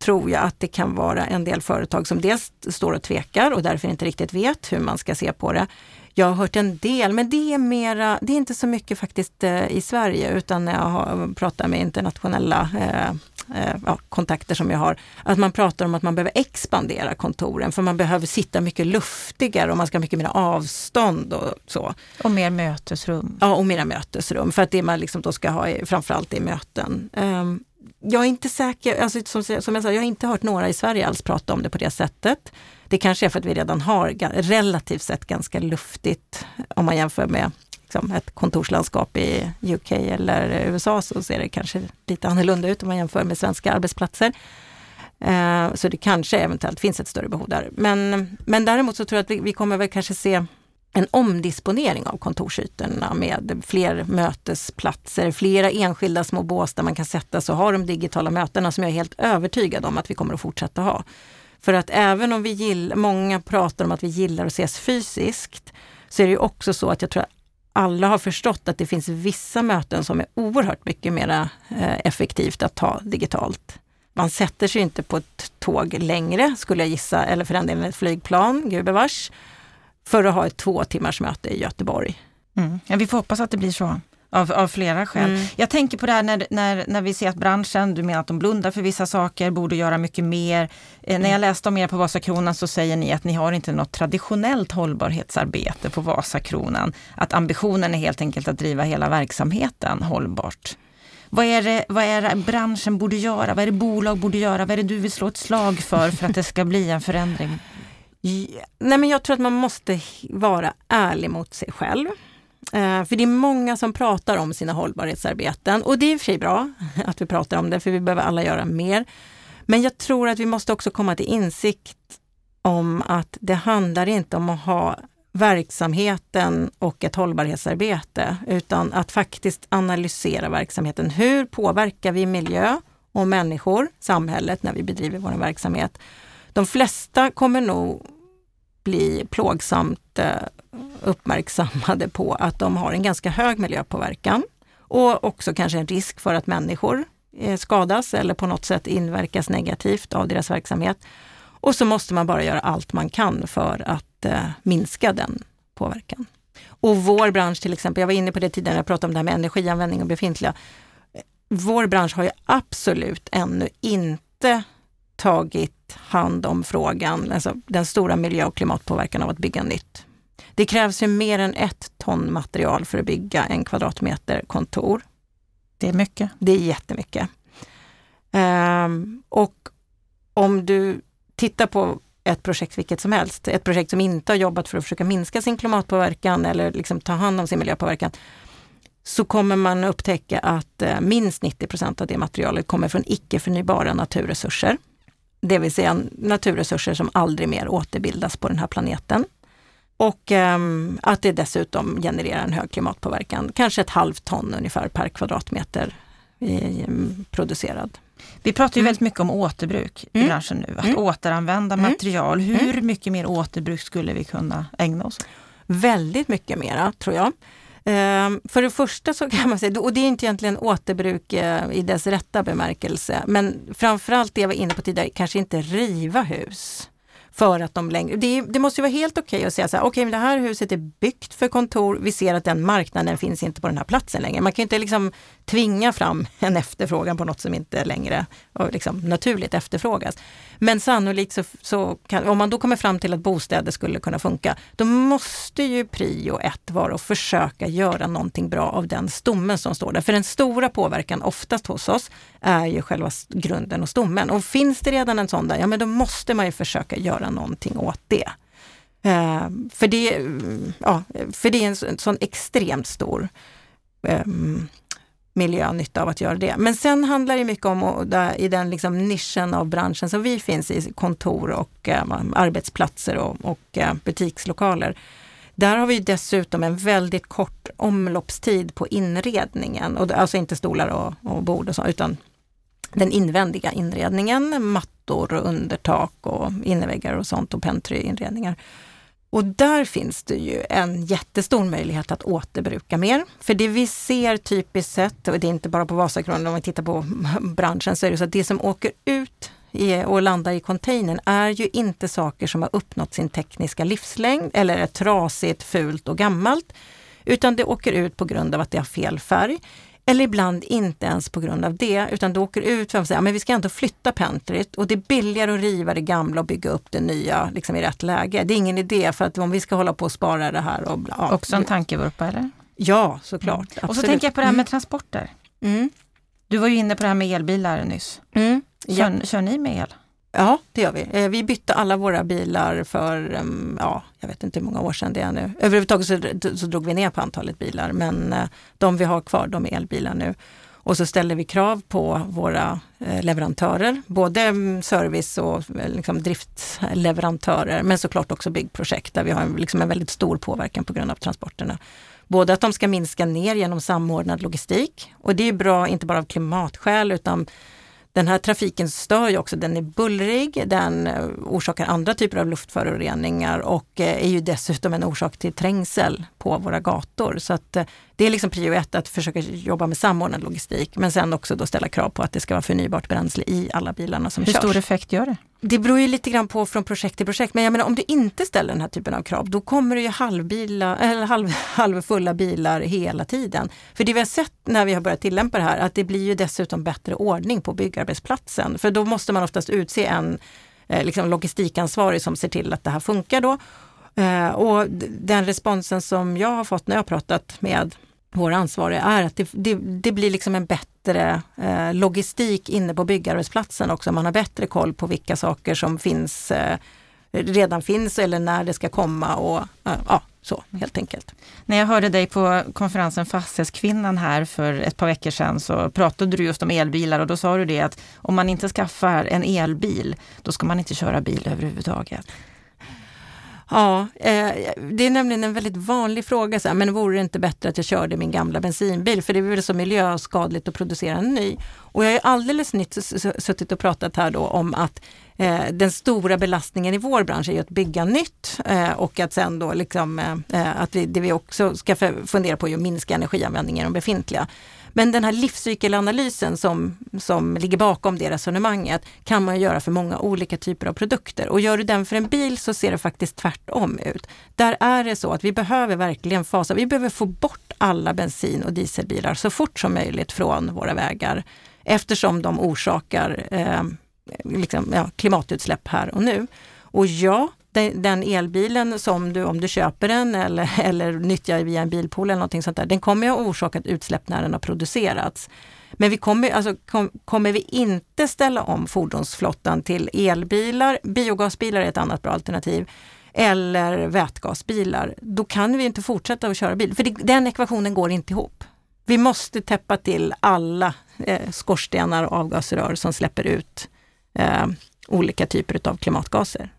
tror jag att det kan vara en del företag som dels står och tvekar och därför inte riktigt vet hur man ska se på det. Jag har hört en del, men det är, mera, det är inte så mycket faktiskt eh, i Sverige utan när jag har pratat med internationella eh, eh, ja, kontakter som jag har, att man pratar om att man behöver expandera kontoren för man behöver sitta mycket luftigare och man ska ha mycket mer avstånd och så. Och mer mötesrum. Ja, och mera mötesrum för att det man liksom då ska ha framförallt är möten. Um, jag är inte säker, alltså, som, som jag sa, jag har inte hört några i Sverige alls prata om det på det sättet. Det kanske är för att vi redan har relativt sett ganska luftigt, om man jämför med liksom, ett kontorslandskap i UK eller USA så ser det kanske lite annorlunda ut om man jämför med svenska arbetsplatser. Eh, så det kanske eventuellt finns ett större behov där. Men, men däremot så tror jag att vi, vi kommer väl kanske se en omdisponering av kontorsytorna med fler mötesplatser, flera enskilda små bås där man kan sätta sig och ha de digitala mötena som jag är helt övertygad om att vi kommer att fortsätta ha. För att även om vi gillar, många pratar om att vi gillar att ses fysiskt, så är det ju också så att jag tror att alla har förstått att det finns vissa möten som är oerhört mycket mer eh, effektivt att ta digitalt. Man sätter sig inte på ett tåg längre, skulle jag gissa, eller för den delen ett flygplan, gubevars, för att ha ett två timmars möte i Göteborg. Mm. Ja, vi får hoppas att det blir så. Av, av flera skäl. Mm. Jag tänker på det här när, när, när vi ser att branschen, du menar att de blundar för vissa saker, borde göra mycket mer. Eh, mm. När jag läste om er på Vasakronan så säger ni att ni har inte något traditionellt hållbarhetsarbete på Vasakronan. Att ambitionen är helt enkelt att driva hela verksamheten hållbart. Vad är, det, vad är det branschen borde göra? Vad är det bolag borde göra? Vad är det du vill slå ett slag för för att det ska bli en förändring? Nej, men jag tror att man måste vara ärlig mot sig själv. Eh, för det är många som pratar om sina hållbarhetsarbeten och det är i och för sig bra att vi pratar om det, för vi behöver alla göra mer. Men jag tror att vi måste också komma till insikt om att det handlar inte om att ha verksamheten och ett hållbarhetsarbete, utan att faktiskt analysera verksamheten. Hur påverkar vi miljö och människor, samhället, när vi bedriver vår verksamhet? De flesta kommer nog bli plågsamt eh, uppmärksammade på att de har en ganska hög miljöpåverkan och också kanske en risk för att människor eh, skadas eller på något sätt inverkas negativt av deras verksamhet. Och så måste man bara göra allt man kan för att eh, minska den påverkan. Och vår bransch till exempel, jag var inne på det tidigare när jag pratade om det här med energianvändning och befintliga. Vår bransch har ju absolut ännu inte tagit hand om frågan, alltså den stora miljö och klimatpåverkan av att bygga nytt. Det krävs ju mer än ett ton material för att bygga en kvadratmeter kontor. Det är mycket. Det är jättemycket. Um, och om du tittar på ett projekt vilket som helst, ett projekt som inte har jobbat för att försöka minska sin klimatpåverkan eller liksom ta hand om sin miljöpåverkan, så kommer man upptäcka att eh, minst 90% av det materialet kommer från icke förnybara naturresurser. Det vill säga naturresurser som aldrig mer återbildas på den här planeten. Och um, att det dessutom genererar en hög klimatpåverkan, kanske ett halvt ton ungefär per kvadratmeter i, um, producerad. Vi pratar ju mm. väldigt mycket om återbruk mm. i branschen nu, att mm. återanvända mm. material. Hur mm. mycket mer återbruk skulle vi kunna ägna oss Väldigt mycket mera tror jag. Ehm, för det första så kan man säga, och det är inte egentligen återbruk eh, i dess rätta bemärkelse, men framförallt det jag var inne på tidigare, kanske inte riva hus för att de längre... Det, det måste ju vara helt okej okay att säga så här, okej, okay, det här huset är byggt för kontor, vi ser att den marknaden finns inte på den här platsen längre. Man kan inte liksom tvinga fram en efterfrågan på något som inte längre liksom naturligt efterfrågas. Men sannolikt så, så kan, om man då kommer fram till att bostäder skulle kunna funka, då måste ju prio ett vara att försöka göra någonting bra av den stommen som står där. För den stora påverkan oftast hos oss är ju själva grunden och stommen. Och finns det redan en sån där, ja men då måste man ju försöka göra någonting åt det. Uh, för, det ja, för det är en, en sån extremt stor um, miljönytta av att göra det. Men sen handlar det mycket om, i den liksom nischen av branschen som vi finns i, kontor och eh, arbetsplatser och, och eh, butikslokaler. Där har vi dessutom en väldigt kort omloppstid på inredningen, och, alltså inte stolar och, och bord och så, utan den invändiga inredningen, mattor och undertak och innerväggar och sånt och pentryinredningar. Och där finns det ju en jättestor möjlighet att återbruka mer. För det vi ser typiskt sett, och det är inte bara på Vasakronan, om vi tittar på branschen, så är det så att det som åker ut och landar i containern är ju inte saker som har uppnått sin tekniska livslängd eller är trasigt, fult och gammalt. Utan det åker ut på grund av att det har fel färg eller ibland inte ens på grund av det, utan det åker ut för att säga, men vi ska ändå flytta pentryt och det är billigare att riva det gamla och bygga upp det nya liksom i rätt läge. Det är ingen idé för att om vi ska hålla på och spara det här och bla. Också en tankevurpa eller? Ja, såklart. Mm. Och så tänker jag på det här med mm. transporter. Mm. Du var ju inne på det här med elbilar nyss. Mm. Kör, ja. kör ni med el? Ja, det gör vi. Eh, vi bytte alla våra bilar för, ja, jag vet inte hur många år sedan det är nu. Överhuvudtaget så, så drog vi ner på antalet bilar, men eh, de vi har kvar, de är elbilar nu. Och så ställer vi krav på våra eh, leverantörer, både mm, service och liksom driftleverantörer, men såklart också byggprojekt där vi har liksom en väldigt stor påverkan på grund av transporterna. Både att de ska minska ner genom samordnad logistik och det är bra inte bara av klimatskäl utan den här trafiken stör ju också, den är bullrig, den eh, orsakar andra typer av luftföroreningar och eh, är ju dessutom en orsak till trängsel på våra gator. Så att eh, det är liksom prio ett att försöka jobba med samordnad logistik, men sen också då ställa krav på att det ska vara förnybart bränsle i alla bilarna som Hur körs. Hur stor effekt gör det? Det beror ju lite grann på från projekt till projekt, men jag menar om du inte ställer den här typen av krav, då kommer det ju halvbila, eller halv, halvfulla bilar hela tiden. För det vi har sett när vi har börjat tillämpa det här, att det blir ju dessutom bättre ordning på byggarbetsplatsen. För då måste man oftast utse en eh, liksom logistikansvarig som ser till att det här funkar då. Eh, och den responsen som jag har fått när jag har pratat med våra ansvariga är att det, det, det blir liksom en bättre eh, logistik inne på byggarbetsplatsen också. Man har bättre koll på vilka saker som finns, eh, redan finns eller när det ska komma och eh, ja, så helt enkelt. När jag hörde dig på konferensen Fastighetskvinnan här för ett par veckor sedan så pratade du just om elbilar och då sa du det att om man inte skaffar en elbil, då ska man inte köra bil överhuvudtaget. Ja, eh, det är nämligen en väldigt vanlig fråga. Så här, men vore det inte bättre att jag körde min gamla bensinbil? För det är väl så miljöskadligt att producera en ny. Och jag har alldeles nytt suttit och pratat här då om att eh, den stora belastningen i vår bransch är ju att bygga nytt eh, och att sen då liksom eh, eh, att vi, det vi också ska fundera på är att minska energianvändningen i de befintliga. Men den här livscykelanalysen som, som ligger bakom det resonemanget kan man göra för många olika typer av produkter. Och gör du den för en bil så ser det faktiskt tvärtom ut. Där är det så att vi behöver verkligen fasa, vi behöver få bort alla bensin och dieselbilar så fort som möjligt från våra vägar eftersom de orsakar eh, liksom, ja, klimatutsläpp här och nu. Och ja, den, elbilen som du, om du köper den eller, eller nyttjar via en bilpool eller någonting sånt där, den kommer ju ha orsakat utsläpp när den har producerats. Men vi kommer, alltså, kom, kommer vi inte ställa om fordonsflottan till elbilar, biogasbilar är ett annat bra alternativ, eller vätgasbilar, då kan vi inte fortsätta att köra bil. För det, den ekvationen går inte ihop. Vi måste täppa till alla eh, skorstenar och avgasrör som släpper ut eh, olika typer av klimatgaser.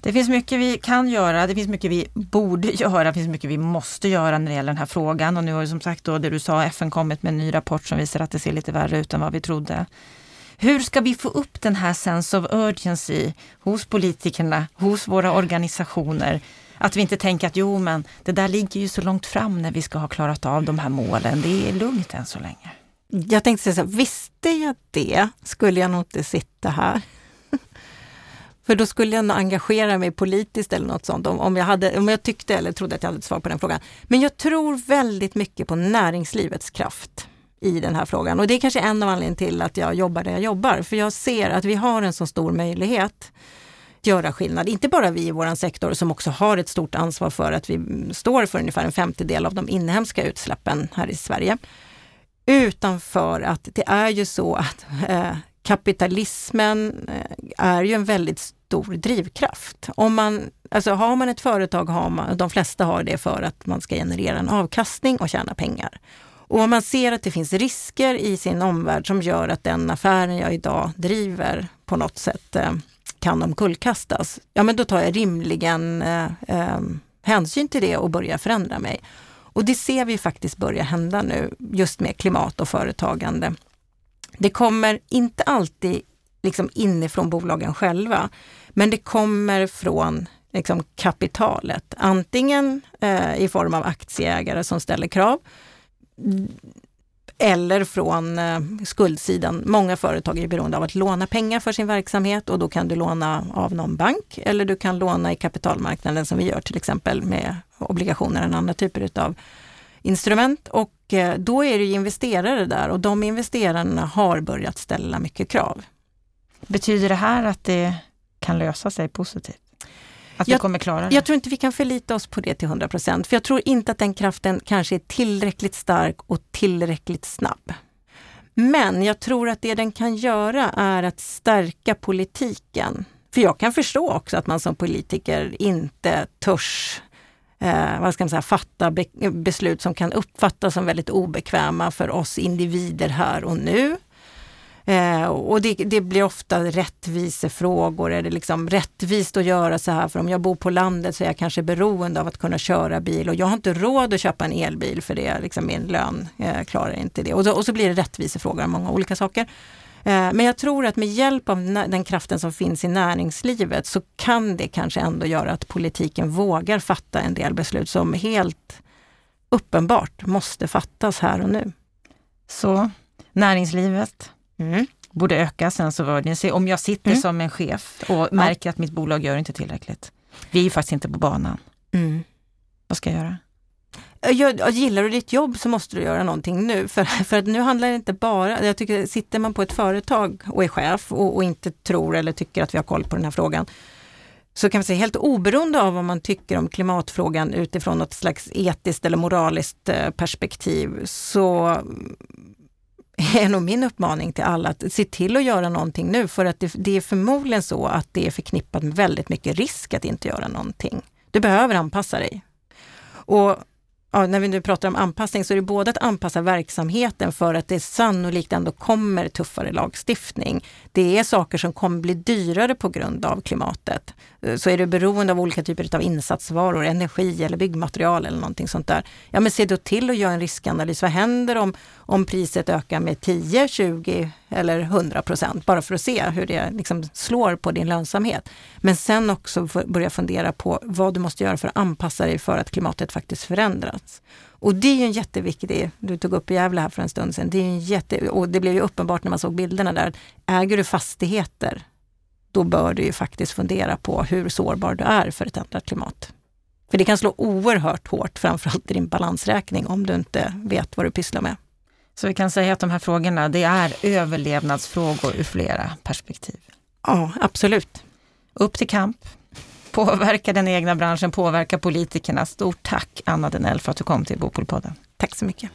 Det finns mycket vi kan göra, det finns mycket vi borde göra, det finns mycket vi måste göra när det gäller den här frågan. Och nu har ju som sagt då det du sa, FN kommit med en ny rapport som visar att det ser lite värre ut än vad vi trodde. Hur ska vi få upp den här sense of urgency hos politikerna, hos våra organisationer? Att vi inte tänker att jo men det där ligger ju så långt fram när vi ska ha klarat av de här målen. Det är lugnt än så länge. Jag tänkte säga så här, visste jag det skulle jag nog inte sitta här. För då skulle jag nog engagera mig politiskt eller något sånt om, om, jag hade, om jag tyckte eller trodde att jag hade ett svar på den frågan. Men jag tror väldigt mycket på näringslivets kraft i den här frågan. Och det är kanske en av anledningarna till att jag jobbar där jag jobbar. För jag ser att vi har en så stor möjlighet att göra skillnad. Inte bara vi i vår sektor som också har ett stort ansvar för att vi står för ungefär en femtedel av de inhemska utsläppen här i Sverige. Utan för att det är ju så att eh, kapitalismen eh, är ju en väldigt stor drivkraft. Om man, alltså har man ett företag, har man, de flesta har det för att man ska generera en avkastning och tjäna pengar. Och om man ser att det finns risker i sin omvärld som gör att den affären jag idag driver på något sätt eh, kan omkullkastas, ja men då tar jag rimligen eh, eh, hänsyn till det och börjar förändra mig. Och det ser vi faktiskt börja hända nu just med klimat och företagande. Det kommer inte alltid liksom inifrån bolagen själva, men det kommer från liksom kapitalet. Antingen eh, i form av aktieägare som ställer krav mm, eller från eh, skuldsidan. Många företag är beroende av att låna pengar för sin verksamhet och då kan du låna av någon bank eller du kan låna i kapitalmarknaden som vi gör till exempel med obligationer och andra typer av instrument. Och eh, då är det investerare där och de investerarna har börjat ställa mycket krav. Betyder det här att det kan lösa sig positivt? Att jag, vi kommer klara det? Jag tror inte vi kan förlita oss på det till 100 procent. För jag tror inte att den kraften kanske är tillräckligt stark och tillräckligt snabb. Men jag tror att det den kan göra är att stärka politiken. För jag kan förstå också att man som politiker inte törs eh, vad ska man säga, fatta be beslut som kan uppfattas som väldigt obekväma för oss individer här och nu. Eh, och det, det, blir ofta rättvisefrågor. Är det liksom rättvist att göra så här? För om jag bor på landet så är jag kanske beroende av att kunna köra bil och jag har inte råd att köpa en elbil för det, liksom min lön eh, klarar inte det. Och så, och så blir det rättvisefrågor om många olika saker. Eh, men jag tror att med hjälp av den kraften som finns i näringslivet så kan det kanske ändå göra att politiken vågar fatta en del beslut som helt uppenbart måste fattas här och nu. Så näringslivet, mm. borde öka sense of urgency. Om jag sitter mm. som en chef och märker ja. att mitt bolag gör inte tillräckligt. Vi är faktiskt inte på banan. Mm. Vad ska jag göra? Jag, gillar du ditt jobb så måste du göra någonting nu. För, för att nu handlar det inte bara, jag tycker sitter man på ett företag och är chef och, och inte tror eller tycker att vi har koll på den här frågan, så kan man säga helt oberoende av vad man tycker om klimatfrågan utifrån något slags etiskt eller moraliskt eh, perspektiv, så är nog min uppmaning till alla att se till att göra någonting nu för att det, det, är förmodligen så att det är förknippat med väldigt mycket risk att inte göra någonting. Du behöver anpassa dig. Och ja, när vi nu pratar om anpassning så är det både att anpassa verksamheten för att det sannolikt ändå kommer tuffare lagstiftning. Det är saker som kommer bli dyrare på grund av klimatet. Eh, så är du beroende av olika typer av insatsvaror, energi eller byggmaterial eller någonting sånt där. Ja men se då till att göra en riskanalys. Vad händer om, om priset ökar med 10, 20 eller 100 procent? Bara för att se hur det liksom slår på din lönsamhet. Men sen också börja fundera på vad du måste göra för att anpassa dig för att klimatet faktiskt förändras. Och det är ju en jätteviktig, du tog upp Gävle här för en stund sedan, det, är en jätte, och det blev ju uppenbart när man såg bilderna där. Äger du fastigheter, då bör du ju faktiskt fundera på hur sårbar du är för ett ändrat klimat. För det kan slå oerhört hårt, framförallt i din balansräkning, om du inte vet vad du pysslar med. Så vi kan säga att de här frågorna, det är överlevnadsfrågor ur flera perspektiv? Ja, absolut. Upp till kamp, påverka den egna branschen, påverka politikerna. Stort tack Anna Denell för att du kom till Bopolpodden. Tack så mycket.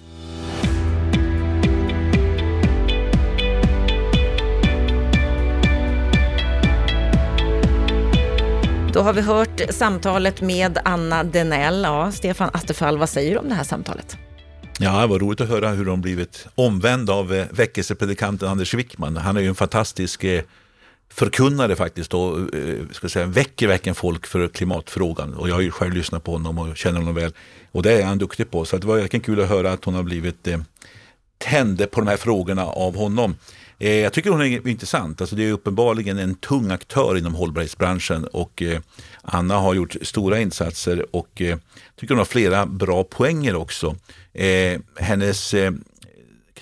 Då har vi hört samtalet med Anna Denell. Ja, Stefan Attefall, vad säger du om det här samtalet? Ja, det var roligt att höra hur de blivit omvända av eh, väckelsepredikanten Anders Wickman. Han är ju en fantastisk eh, förkunnare faktiskt och eh, ska säga, väcker verkligen folk för klimatfrågan. Och jag har ju själv lyssnat på honom och känner honom väl. Och det är han duktig på. Så det var verkligen kul att höra att hon har blivit eh, tänd på de här frågorna av honom. Eh, jag tycker hon är intressant. Alltså det är uppenbarligen en tung aktör inom hållbarhetsbranschen och eh, Anna har gjort stora insatser och eh, tycker hon har flera bra poänger också. Eh, hennes eh,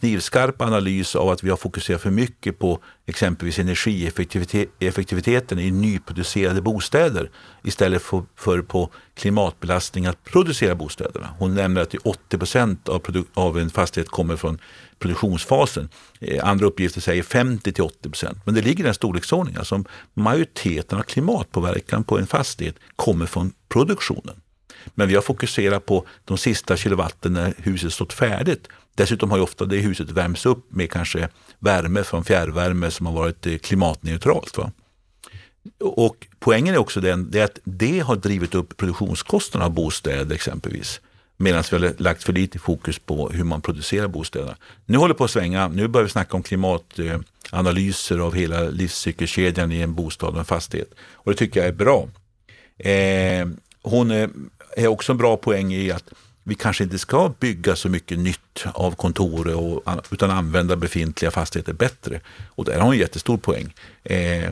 knivskarp analys av att vi har fokuserat för mycket på exempelvis energieffektiviteten i nyproducerade bostäder istället för, för på klimatbelastning att producera bostäderna. Hon nämner att 80 procent av, av en fastighet kommer från produktionsfasen. Eh, andra uppgifter säger 50 till 80 procent. Men det ligger i den storleksordningen. Alltså majoriteten av klimatpåverkan på en fastighet kommer från produktionen. Men vi har fokuserat på de sista kilowatten när huset stått färdigt. Dessutom har ju ofta det huset värmts upp med kanske värme från fjärrvärme som har varit eh, klimatneutralt. Va? Och poängen är också den det att det har drivit upp produktionskostnaderna av bostäder exempelvis. Medan vi har lagt för lite fokus på hur man producerar bostäderna. Nu håller det på att svänga. Nu börjar vi snacka om klimatanalyser av hela livscykelkedjan i en bostad och en fastighet. Och det tycker jag är bra. Eh, hon eh, är också en bra poäng i att vi kanske inte ska bygga så mycket nytt av kontor och, utan använda befintliga fastigheter bättre. Och där har hon en jättestor poäng. Eh, eh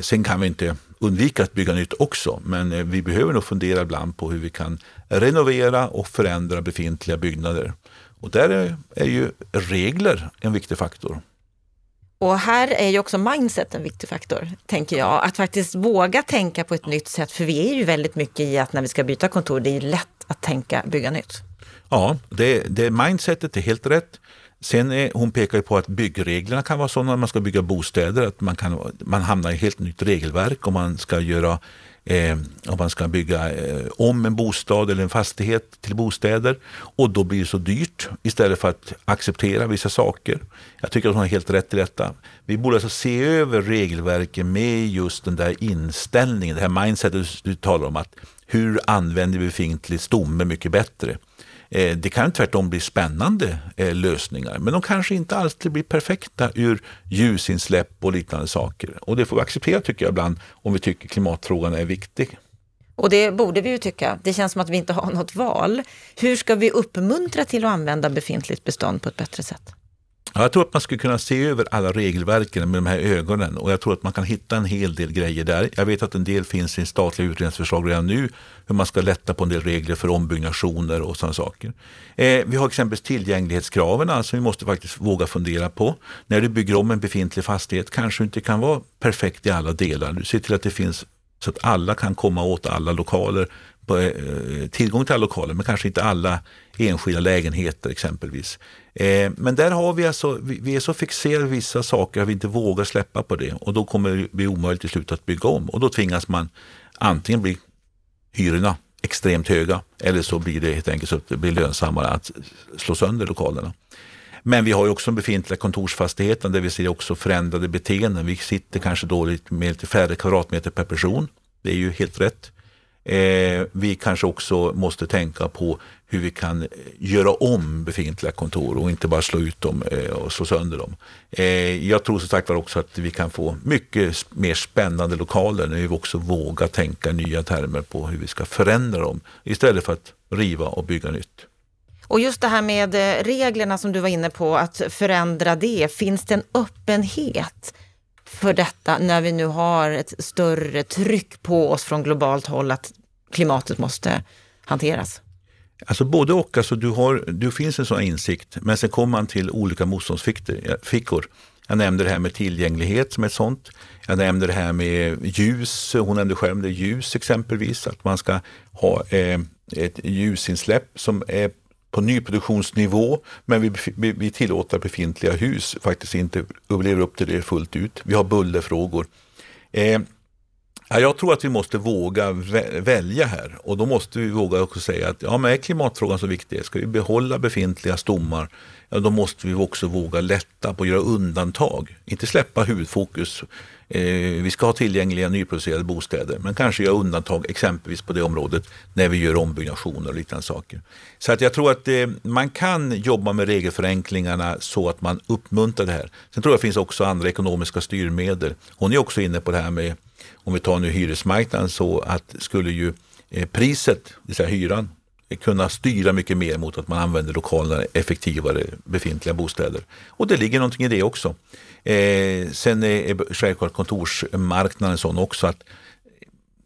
sen kan vi inte undvika att bygga nytt också, men eh, vi behöver nog fundera ibland på hur vi kan renovera och förändra befintliga byggnader. Och där är, är ju regler en viktig faktor. Och här är ju också mindset en viktig faktor, tänker jag. Att faktiskt våga tänka på ett nytt sätt, för vi är ju väldigt mycket i att när vi ska byta kontor, det är ju lätt att tänka bygga nytt. Ja, det, det mindsetet är helt rätt. Sen är, hon pekar ju på att byggreglerna kan vara sådana när man ska bygga bostäder att man, kan, man hamnar i ett helt nytt regelverk om man ska göra eh, om man ska bygga eh, om en bostad eller en fastighet till bostäder. Och då blir det så dyrt istället för att acceptera vissa saker. Jag tycker att hon har helt rätt i detta. Vi borde alltså se över regelverket med just den där inställningen, det här mindsetet du talar om. att Hur använder vi befintlig stomme mycket bättre? Eh, det kan tvärtom bli spännande eh, lösningar, men de kanske inte alltid blir perfekta ur ljusinsläpp och liknande saker. Och det får vi acceptera tycker jag ibland om vi tycker klimatfrågan är viktig. Och det borde vi ju tycka. Det känns som att vi inte har något val. Hur ska vi uppmuntra till att använda befintligt bestånd på ett bättre sätt? Ja, jag tror att man skulle kunna se över alla regelverken med de här ögonen och jag tror att man kan hitta en hel del grejer där. Jag vet att en del finns i statliga utredningsförslag redan nu, hur man ska lätta på en del regler för ombyggnationer och sådana saker. Eh, vi har exempelvis tillgänglighetskraven, alltså vi måste faktiskt våga fundera på. När du bygger om en befintlig fastighet kanske inte kan vara perfekt i alla delar. Du ser till att det finns så att alla kan komma åt alla lokaler, eh, tillgång till alla lokaler, men kanske inte alla enskilda lägenheter exempelvis. Eh, men där har vi alltså, vi är så fixerade vid vissa saker att vi inte vågar släppa på det och då kommer det bli omöjligt till slut att bygga om och då tvingas man antingen bli hyrorna extremt höga eller så blir det helt enkelt så att det blir lönsammare att slå sönder lokalerna. Men vi har ju också den befintliga kontorsfastigheten där vi ser också förändrade beteenden. Vi sitter kanske dåligt med lite färre kvadratmeter per person. Det är ju helt rätt. Eh, vi kanske också måste tänka på hur vi kan eh, göra om befintliga kontor och inte bara slå ut dem eh, och slå sönder dem. Eh, jag tror som sagt var också att vi kan få mycket mer spännande lokaler när vi också vågar tänka nya termer på hur vi ska förändra dem istället för att riva och bygga nytt. Och just det här med reglerna som du var inne på, att förändra det. Finns det en öppenhet för detta när vi nu har ett större tryck på oss från globalt håll att klimatet måste hanteras? Alltså både och, alltså du har, du finns en sån insikt, men sen kommer man till olika motståndsfickor. Jag nämnde det här med tillgänglighet som ett sånt. Jag nämnde det här med ljus, hon nämnde själv det ljus exempelvis, att man ska ha eh, ett ljusinsläpp som är på nyproduktionsnivå, men vi, vi, vi tillåter befintliga hus faktiskt inte lever upp till det fullt ut. Vi har bullerfrågor. Eh, Ja, jag tror att vi måste våga välja här och då måste vi våga också säga att ja, men är klimatfrågan så viktig, ska vi behålla befintliga stommar, ja, då måste vi också våga lätta på att göra undantag. Inte släppa huvudfokus. Eh, vi ska ha tillgängliga nyproducerade bostäder, men kanske göra undantag exempelvis på det området när vi gör ombyggnationer och liknande saker. Så att jag tror att eh, man kan jobba med regelförenklingarna så att man uppmuntrar det här. Sen tror jag att det finns också andra ekonomiska styrmedel. Hon är också inne på det här med om vi tar nu hyresmarknaden så att skulle ju eh, priset, det vill säga hyran, eh, kunna styra mycket mer mot att man använder lokalerna effektivare befintliga bostäder. Och det ligger någonting i det också. Eh, sen är självklart kontorsmarknaden sån också att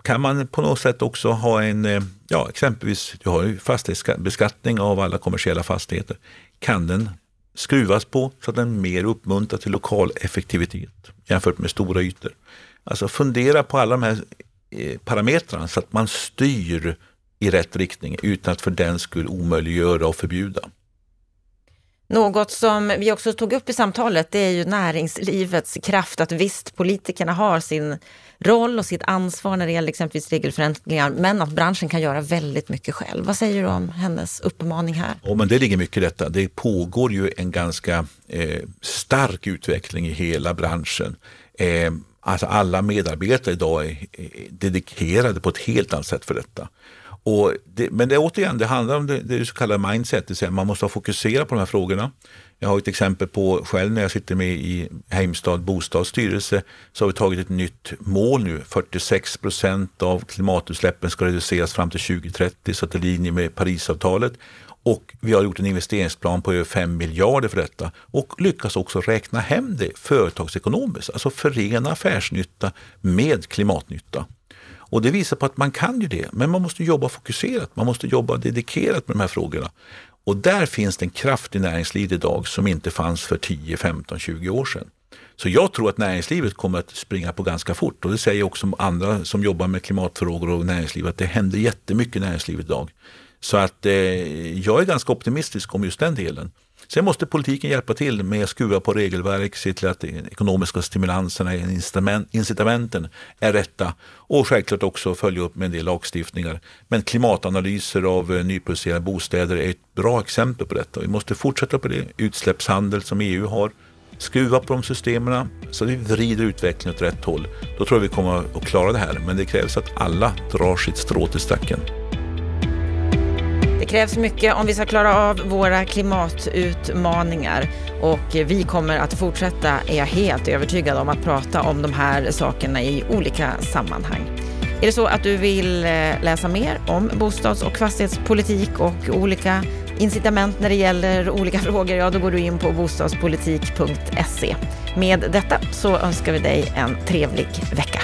kan man på något sätt också ha en, eh, ja exempelvis, du har ju fastighetsbeskattning av alla kommersiella fastigheter. Kan den skruvas på så att den mer uppmuntrar till lokal effektivitet jämfört med stora ytor? Alltså fundera på alla de här eh, parametrarna så att man styr i rätt riktning utan att för den skull omöjliggöra och förbjuda. Något som vi också tog upp i samtalet, det är ju näringslivets kraft. Att visst, politikerna har sin roll och sitt ansvar när det gäller exempelvis regelförändringar, men att branschen kan göra väldigt mycket själv. Vad säger du om hennes uppmaning här? Ja, men det ligger mycket i detta. Det pågår ju en ganska eh, stark utveckling i hela branschen. Eh, Alltså alla medarbetare idag är dedikerade på ett helt annat sätt för detta. Och det, men det, återigen, det handlar om det, det så kallade mindset, det säga man måste fokusera på de här frågorna. Jag har ett exempel på själv när jag sitter med i Heimstad bostadsstyrelse så har vi tagit ett nytt mål nu. 46 procent av klimatutsläppen ska reduceras fram till 2030 så att det är i linje med Parisavtalet. Och vi har gjort en investeringsplan på över 5 miljarder för detta och lyckas också räkna hem det företagsekonomiskt, alltså förena affärsnytta med klimatnytta. Och det visar på att man kan ju det, men man måste jobba fokuserat, man måste jobba dedikerat med de här frågorna. Och där finns det en kraft i näringslivet idag som inte fanns för 10, 15, 20 år sedan. Så jag tror att näringslivet kommer att springa på ganska fort och det säger också andra som jobbar med klimatfrågor och näringsliv att det händer jättemycket i näringslivet idag. Så att eh, jag är ganska optimistisk om just den delen. Sen måste politiken hjälpa till med att skruva på regelverk, se till att de ekonomiska stimulanserna, incitamenten är rätta och självklart också följa upp med en del lagstiftningar. Men klimatanalyser av eh, nyproducerade bostäder är ett bra exempel på detta. Vi måste fortsätta på det. Utsläppshandel som EU har. Skruva på de systemen så vi vrider utvecklingen åt rätt håll. Då tror jag vi kommer att klara det här. Men det krävs att alla drar sitt strå till stacken krävs mycket om vi ska klara av våra klimatutmaningar och vi kommer att fortsätta, är jag helt övertygad om, att prata om de här sakerna i olika sammanhang. Är det så att du vill eh, läsa mer om bostads och fastighetspolitik och olika incitament när det gäller olika frågor, ja då går du in på bostadspolitik.se. Med detta så önskar vi dig en trevlig vecka.